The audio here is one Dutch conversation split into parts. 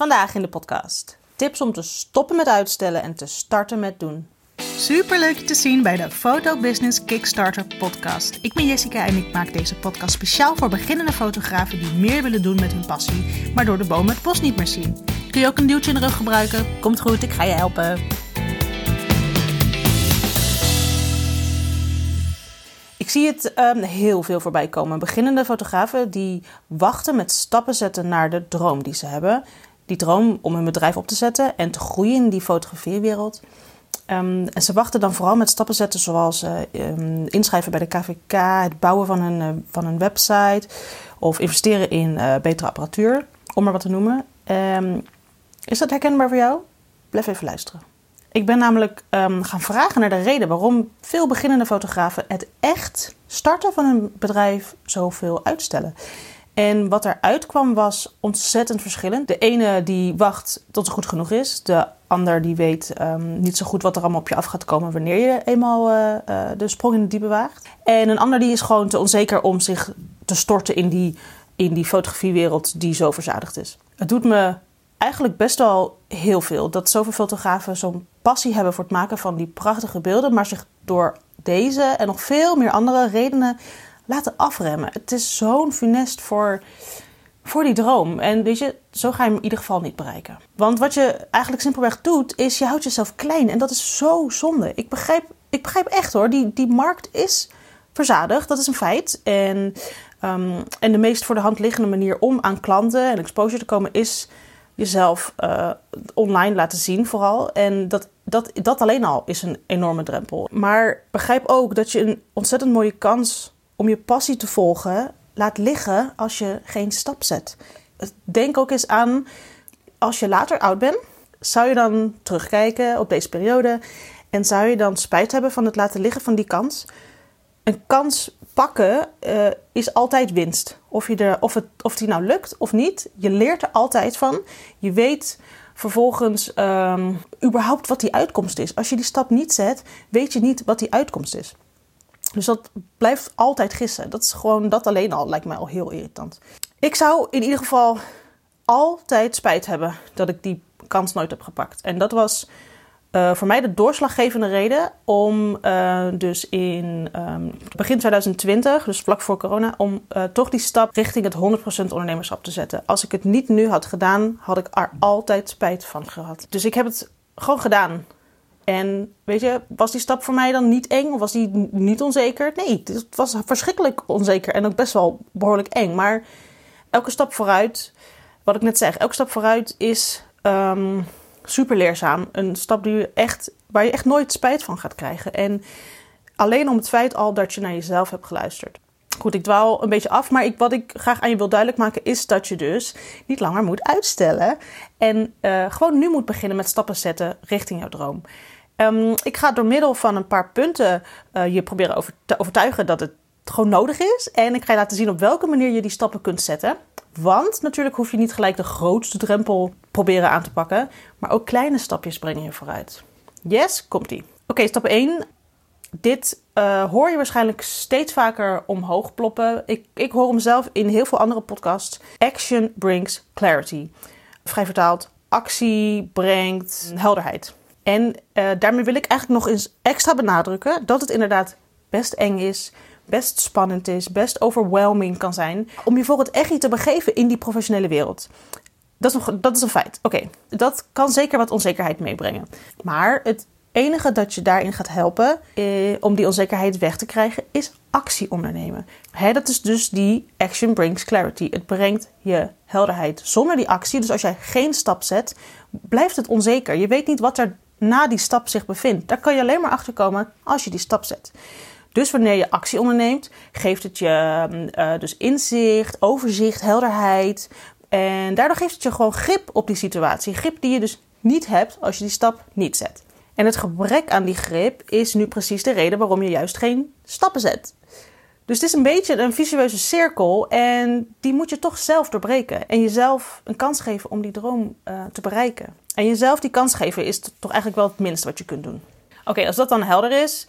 Vandaag in de podcast. Tips om te stoppen met uitstellen en te starten met doen. Super leuk je te zien bij de Photo Business Kickstarter podcast. Ik ben Jessica en ik maak deze podcast speciaal voor beginnende fotografen die meer willen doen met hun passie, maar door de boom het bos niet meer zien. Kun je ook een duwtje in de rug gebruiken? Komt goed, ik ga je helpen. Ik zie het um, heel veel voorbij komen. Beginnende fotografen die wachten met stappen zetten naar de droom die ze hebben. Die droom om hun bedrijf op te zetten en te groeien in die fotografiewereld. Um, en ze wachten dan vooral met stappen zetten zoals uh, um, inschrijven bij de KVK, het bouwen van een, uh, van een website of investeren in uh, betere apparatuur, om maar wat te noemen. Um, is dat herkenbaar voor jou? Blijf even luisteren. Ik ben namelijk gaan vragen naar de reden waarom veel beginnende fotografen het echt starten van een bedrijf zoveel uitstellen. En wat eruit kwam was ontzettend verschillend. De ene die wacht tot het goed genoeg is. De ander die weet um, niet zo goed wat er allemaal op je af gaat komen wanneer je eenmaal uh, uh, de sprong in het diepe waagt. En een ander die is gewoon te onzeker om zich te storten in die, in die fotografiewereld die zo verzadigd is. Het doet me eigenlijk best wel heel veel dat zoveel fotografen zo'n passie hebben voor het maken van die prachtige beelden, maar zich door deze en nog veel meer andere redenen laten afremmen. Het is zo'n funest voor, voor die droom. En weet je, zo ga je hem in ieder geval niet bereiken. Want wat je eigenlijk simpelweg doet, is je houdt jezelf klein. En dat is zo zonde. Ik begrijp, ik begrijp echt hoor, die, die markt is verzadigd. Dat is een feit. En, um, en de meest voor de hand liggende manier om aan klanten en exposure te komen is jezelf uh, online laten zien vooral. En dat, dat, dat alleen al is een enorme drempel. Maar begrijp ook dat je een ontzettend mooie kans om je passie te volgen laat liggen als je geen stap zet. Denk ook eens aan als je later oud bent, zou je dan terugkijken op deze periode en zou je dan spijt hebben van het laten liggen van die kans? Een kans pakken uh, is altijd winst. Of, je er, of, het, of die nou lukt of niet, je leert er altijd van. Je weet vervolgens um, überhaupt wat die uitkomst is. Als je die stap niet zet, weet je niet wat die uitkomst is. Dus dat blijft altijd gissen. Dat is gewoon, dat alleen al lijkt mij al heel irritant. Ik zou in ieder geval altijd spijt hebben dat ik die kans nooit heb gepakt. En dat was uh, voor mij de doorslaggevende reden om uh, dus in um, begin 2020, dus vlak voor corona, om uh, toch die stap richting het 100% ondernemerschap te zetten. Als ik het niet nu had gedaan, had ik er altijd spijt van gehad. Dus ik heb het gewoon gedaan. En weet je, was die stap voor mij dan niet eng of was die niet onzeker? Nee, het was verschrikkelijk onzeker en ook best wel behoorlijk eng. Maar elke stap vooruit, wat ik net zeg, elke stap vooruit is um, super leerzaam. Een stap die je echt, waar je echt nooit spijt van gaat krijgen. En alleen om het feit al dat je naar jezelf hebt geluisterd. Goed, ik dwaal een beetje af, maar ik, wat ik graag aan je wil duidelijk maken is dat je dus niet langer moet uitstellen. En uh, gewoon nu moet beginnen met stappen zetten richting jouw droom. Um, ik ga door middel van een paar punten uh, je proberen over te overtuigen dat het gewoon nodig is. En ik ga je laten zien op welke manier je die stappen kunt zetten. Want natuurlijk hoef je niet gelijk de grootste drempel proberen aan te pakken, maar ook kleine stapjes brengen je vooruit. Yes, komt-ie. Oké, stap 1. Dit uh, hoor je waarschijnlijk steeds vaker omhoog ploppen. Ik, ik hoor hem zelf in heel veel andere podcasts. Action brings clarity. Vrij vertaald, actie brengt helderheid. En uh, daarmee wil ik eigenlijk nog eens extra benadrukken dat het inderdaad best eng is, best spannend is, best overwhelming kan zijn om je voor het echt te begeven in die professionele wereld. Dat is, nog, dat is een feit. Oké, dat kan zeker wat onzekerheid meebrengen. Maar het enige dat je daarin gaat helpen eh, om die onzekerheid weg te krijgen, is actie ondernemen. Hè, dat is dus die action brings clarity. Het brengt je helderheid. Zonder die actie, dus als jij geen stap zet, blijft het onzeker. Je weet niet wat er na die stap zich bevindt. Daar kan je alleen maar achter komen als je die stap zet. Dus wanneer je actie onderneemt, geeft het je uh, dus inzicht, overzicht, helderheid. En daardoor geeft het je gewoon grip op die situatie. Grip die je dus niet hebt als je die stap niet zet. En het gebrek aan die grip is nu precies de reden waarom je juist geen stappen zet. Dus het is een beetje een visueuze cirkel en die moet je toch zelf doorbreken. En jezelf een kans geven om die droom uh, te bereiken. En jezelf die kans geven is toch eigenlijk wel het minste wat je kunt doen. Oké, als dat dan helder is,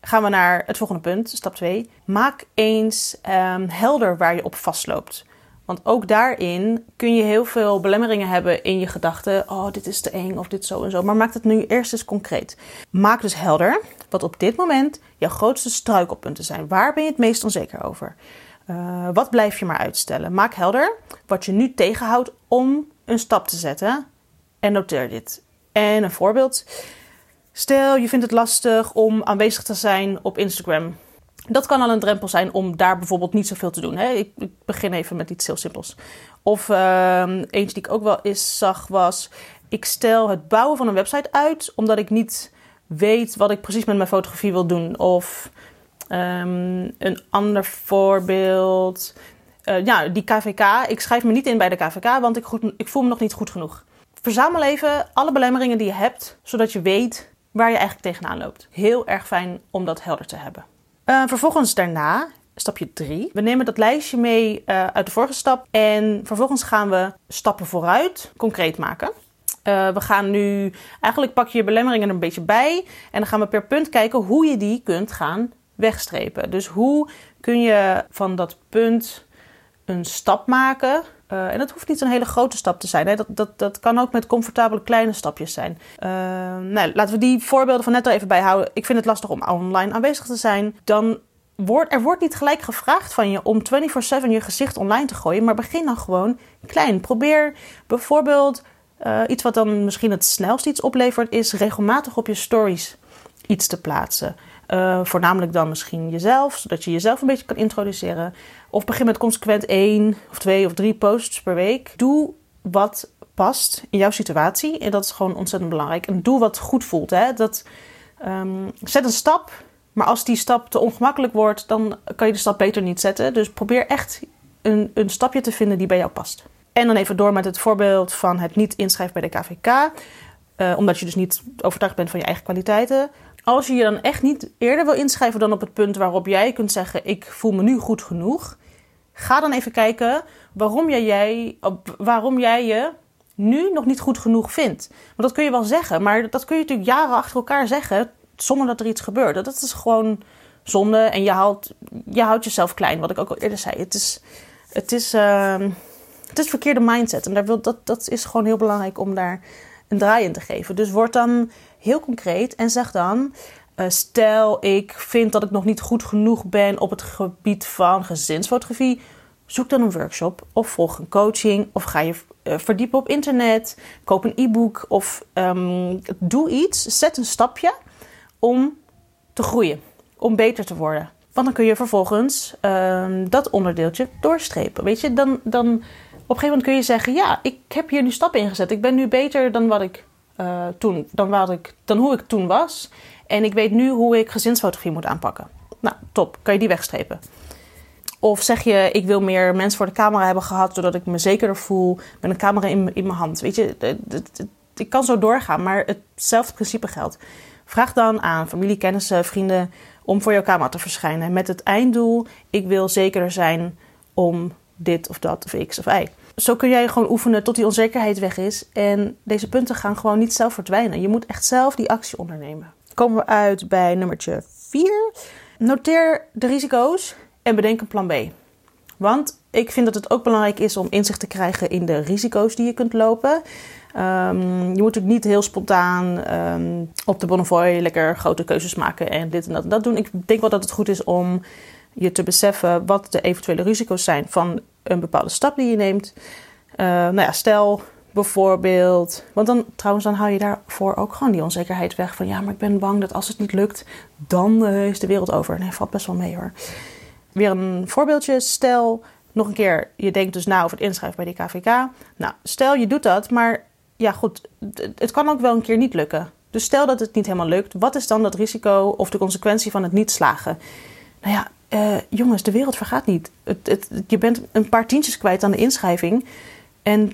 gaan we naar het volgende punt, stap 2. Maak eens um, helder waar je op vastloopt. Want ook daarin kun je heel veel belemmeringen hebben in je gedachten. Oh, dit is te eng of dit zo en zo. Maar maak het nu eerst eens concreet. Maak dus helder wat op dit moment jouw grootste struikelpunten zijn. Waar ben je het meest onzeker over? Uh, wat blijf je maar uitstellen? Maak helder wat je nu tegenhoudt om een stap te zetten. En noteer dit. En een voorbeeld. Stel, je vindt het lastig om aanwezig te zijn op Instagram. Dat kan al een drempel zijn om daar bijvoorbeeld niet zoveel te doen. Hè? Ik, ik begin even met iets heel simpels. Of uh, eentje die ik ook wel eens zag was... ik stel het bouwen van een website uit... omdat ik niet weet wat ik precies met mijn fotografie wil doen. Of um, een ander voorbeeld... Uh, ja, die KVK. Ik schrijf me niet in bij de KVK, want ik, goed, ik voel me nog niet goed genoeg. Verzamel even alle belemmeringen die je hebt, zodat je weet waar je eigenlijk tegenaan loopt. Heel erg fijn om dat helder te hebben. Uh, vervolgens daarna, stapje 3. We nemen dat lijstje mee uh, uit de vorige stap en vervolgens gaan we stappen vooruit concreet maken. Uh, we gaan nu, eigenlijk pak je je belemmeringen er een beetje bij en dan gaan we per punt kijken hoe je die kunt gaan wegstrepen. Dus hoe kun je van dat punt een stap maken uh, en dat hoeft niet een hele grote stap te zijn. Hè? Dat, dat, dat kan ook met comfortabele kleine stapjes zijn. Uh, nou, laten we die voorbeelden van net al even bijhouden. Ik vind het lastig om online aanwezig te zijn. Dan wordt er wordt niet gelijk gevraagd van je om 24/7 je gezicht online te gooien. Maar begin dan gewoon klein. Probeer bijvoorbeeld uh, iets wat dan misschien het snelst iets oplevert, is regelmatig op je stories iets te plaatsen. Uh, voornamelijk dan misschien jezelf, zodat je jezelf een beetje kan introduceren. Of begin met consequent één of twee of drie posts per week. Doe wat past in jouw situatie. En dat is gewoon ontzettend belangrijk. En doe wat goed voelt. Hè? Dat, um, zet een stap. Maar als die stap te ongemakkelijk wordt, dan kan je de stap beter niet zetten. Dus probeer echt een, een stapje te vinden die bij jou past. En dan even door met het voorbeeld van het niet inschrijven bij de KVK. Uh, omdat je dus niet overtuigd bent van je eigen kwaliteiten als je je dan echt niet eerder wil inschrijven dan op het punt waarop jij kunt zeggen: Ik voel me nu goed genoeg. Ga dan even kijken waarom jij, waarom jij je nu nog niet goed genoeg vindt. Want dat kun je wel zeggen, maar dat kun je natuurlijk jaren achter elkaar zeggen zonder dat er iets gebeurt. Dat is gewoon zonde en je houdt, je houdt jezelf klein, wat ik ook al eerder zei. Het is, het is, uh, het is verkeerde mindset en daar wil, dat, dat is gewoon heel belangrijk om daar een draai in te geven. Dus word dan heel concreet en zeg dan: uh, stel ik vind dat ik nog niet goed genoeg ben op het gebied van gezinsfotografie. Zoek dan een workshop of volg een coaching of ga je uh, verdiepen op internet. Koop een e-book of um, doe iets. Zet een stapje om te groeien, om beter te worden. Want dan kun je vervolgens um, dat onderdeeltje doorstrepen. Weet je, dan, dan een gegeven moment kun je zeggen: Ja, ik heb hier nu stappen ingezet. Ik ben nu beter dan wat ik uh, toen, dan, wat ik, dan hoe ik toen was. En ik weet nu hoe ik gezinsfotografie moet aanpakken. Nou, top. Kan je die wegstrepen? Of zeg je, ik wil meer mensen voor de camera hebben gehad, zodat ik me zekerder voel met een camera in, in mijn hand. Weet je, ik kan zo doorgaan, maar hetzelfde principe geldt. Vraag dan aan familie, kennissen, vrienden om voor jouw camera te verschijnen. Met het einddoel, ik wil zekerder zijn om dit of dat of x of y zo kun jij gewoon oefenen tot die onzekerheid weg is. En deze punten gaan gewoon niet zelf verdwijnen. Je moet echt zelf die actie ondernemen. Komen we uit bij nummertje 4. Noteer de risico's en bedenk een plan B. Want ik vind dat het ook belangrijk is om inzicht te krijgen in de risico's die je kunt lopen. Um, je moet ook niet heel spontaan um, op de Bonnefoy lekker grote keuzes maken en dit en dat en dat doen. Ik denk wel dat het goed is om je te beseffen wat de eventuele risico's zijn van een bepaalde stap die je neemt. Uh, nou ja, stel bijvoorbeeld, want dan trouwens dan hou je daarvoor ook gewoon die onzekerheid weg van ja, maar ik ben bang dat als het niet lukt, dan uh, is de wereld over. Nee, valt best wel mee hoor. Weer een voorbeeldje. Stel nog een keer, je denkt dus na over het inschrijven bij die KVK. Nou, stel je doet dat, maar ja goed, het kan ook wel een keer niet lukken. Dus stel dat het niet helemaal lukt, wat is dan dat risico of de consequentie van het niet slagen? Nou ja, uh, jongens, de wereld vergaat niet. Het, het, je bent een paar tientjes kwijt aan de inschrijving. En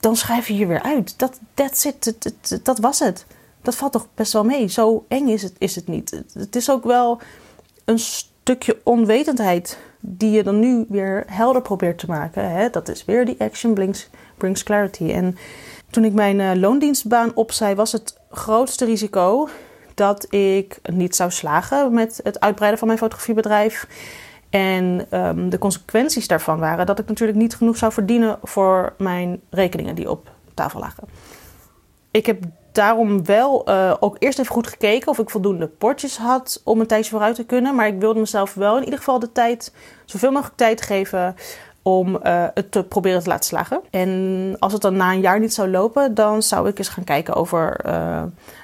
dan schrijf je je weer uit. Dat, that's it. Dat, was het. Dat valt toch best wel mee. Zo eng is het, is het niet. Het is ook wel een stukje onwetendheid die je dan nu weer helder probeert te maken. Hè? Dat is weer die action brings, clarity. En toen ik mijn uh, loondienstbaan opzij, was het grootste risico dat ik niet zou slagen met het uitbreiden van mijn fotografiebedrijf. En ehm, de consequenties daarvan waren dat ik natuurlijk niet genoeg zou verdienen voor mijn rekeningen die op tafel lagen. Ik heb daarom wel uh, ook eerst even goed gekeken of ik voldoende potjes had om een tijdje vooruit te kunnen. Maar ik wilde mezelf wel in ieder geval de tijd, zoveel mogelijk tijd geven om uh, het te proberen te laten slagen. En als het dan na een jaar niet zou lopen, dan zou ik eens gaan kijken over uh,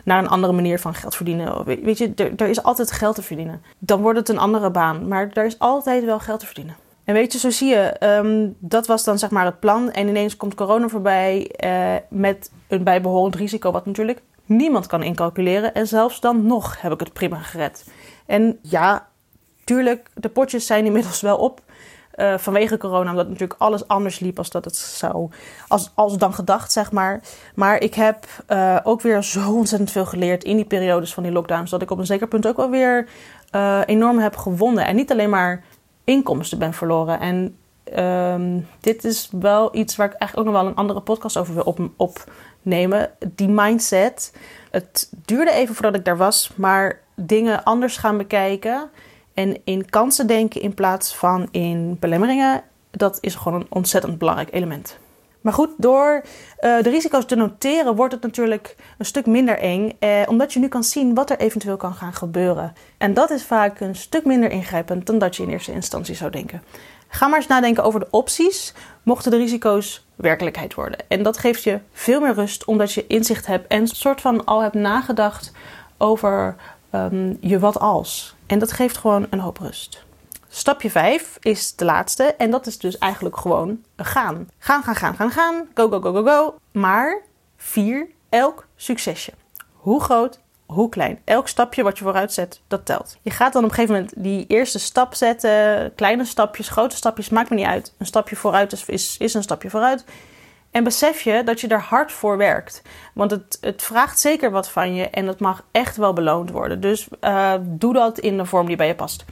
naar een andere manier van geld verdienen. Weet je, er, er is altijd geld te verdienen. Dan wordt het een andere baan, maar er is altijd wel geld te verdienen. En weet je, zo zie je, um, dat was dan zeg maar het plan. En ineens komt corona voorbij uh, met een bijbehorend risico, wat natuurlijk niemand kan incalculeren. En zelfs dan nog heb ik het prima gered. En ja, tuurlijk, de potjes zijn inmiddels wel op. Uh, vanwege corona, omdat natuurlijk alles anders liep als dat het zou, als, als dan gedacht, zeg maar. Maar ik heb uh, ook weer zo ontzettend veel geleerd in die periodes van die lockdowns, dat ik op een zeker punt ook wel weer uh, enorm heb gewonnen. En niet alleen maar inkomsten ben verloren. En um, dit is wel iets waar ik eigenlijk ook nog wel een andere podcast over wil op, opnemen. Die mindset. Het duurde even voordat ik daar was, maar dingen anders gaan bekijken. En in kansen denken in plaats van in belemmeringen. Dat is gewoon een ontzettend belangrijk element. Maar goed, door uh, de risico's te noteren wordt het natuurlijk een stuk minder eng. Eh, omdat je nu kan zien wat er eventueel kan gaan gebeuren. En dat is vaak een stuk minder ingrijpend dan dat je in eerste instantie zou denken. Ga maar eens nadenken over de opties, mochten de risico's werkelijkheid worden. En dat geeft je veel meer rust, omdat je inzicht hebt en een soort van al hebt nagedacht over um, je wat als. En dat geeft gewoon een hoop rust. Stapje 5 is de laatste en dat is dus eigenlijk gewoon gaan. Gaan, gaan, gaan, gaan, gaan. Go, go, go, go, go. Maar vier elk succesje. Hoe groot, hoe klein. Elk stapje wat je vooruit zet, dat telt. Je gaat dan op een gegeven moment die eerste stap zetten. Kleine stapjes, grote stapjes, maakt me niet uit. Een stapje vooruit is, is een stapje vooruit. En besef je dat je er hard voor werkt. Want het, het vraagt zeker wat van je en het mag echt wel beloond worden. Dus uh, doe dat in de vorm die bij je past.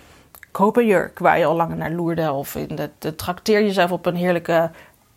Koop een jurk waar je al langer naar loerde. Of in trakteer jezelf op een heerlijke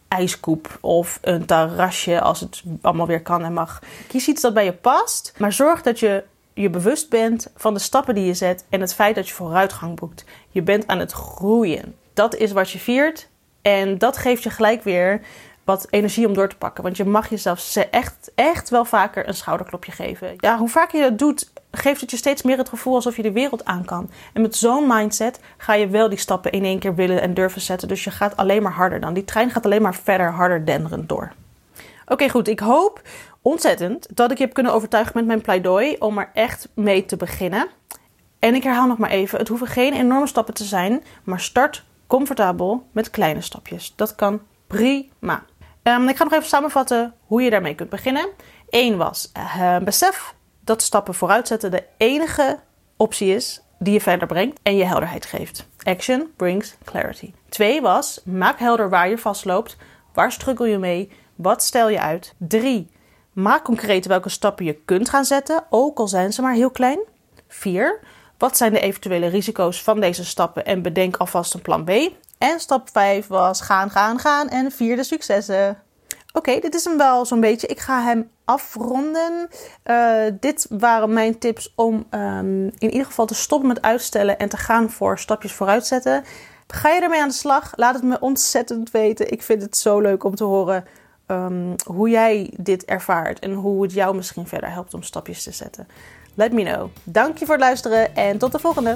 ijskoep. Of een terrasje als het allemaal weer kan en mag. Kies iets dat bij je past. Maar zorg dat je je bewust bent van de stappen die je zet. En het feit dat je vooruitgang boekt. Je bent aan het groeien. Dat is wat je viert. En dat geeft je gelijk weer wat energie om door te pakken. Want je mag jezelf echt, echt wel vaker een schouderklopje geven. Ja, hoe vaker je dat doet, geeft het je steeds meer het gevoel alsof je de wereld aan kan. En met zo'n mindset ga je wel die stappen in één keer willen en durven zetten. Dus je gaat alleen maar harder dan. Die trein gaat alleen maar verder, harder denderend door. Oké, goed. Ik hoop ontzettend dat ik je heb kunnen overtuigen met mijn pleidooi om er echt mee te beginnen. En ik herhaal nog maar even: het hoeven geen enorme stappen te zijn, maar start comfortabel met kleine stapjes. Dat kan prima. Um, ik ga nog even samenvatten hoe je daarmee kunt beginnen. Eén was uh, besef dat stappen vooruitzetten de enige optie is die je verder brengt en je helderheid geeft. Action brings clarity. Twee was maak helder waar je vastloopt. Waar struggle je mee? Wat stel je uit? Drie, maak concreet welke stappen je kunt gaan zetten, ook al zijn ze maar heel klein. Vier, wat zijn de eventuele risico's van deze stappen en bedenk alvast een plan B. En stap 5 was gaan, gaan, gaan en vier de successen. Oké, dit is hem wel zo'n beetje. Ik ga hem afronden. Uh, dit waren mijn tips om um, in ieder geval te stoppen met uitstellen en te gaan voor stapjes vooruitzetten. Ga je ermee aan de slag? Laat het me ontzettend weten. Ik vind het zo leuk om te horen um, hoe jij dit ervaart en hoe het jou misschien verder helpt om stapjes te zetten. Let me know. Dank je voor het luisteren en tot de volgende.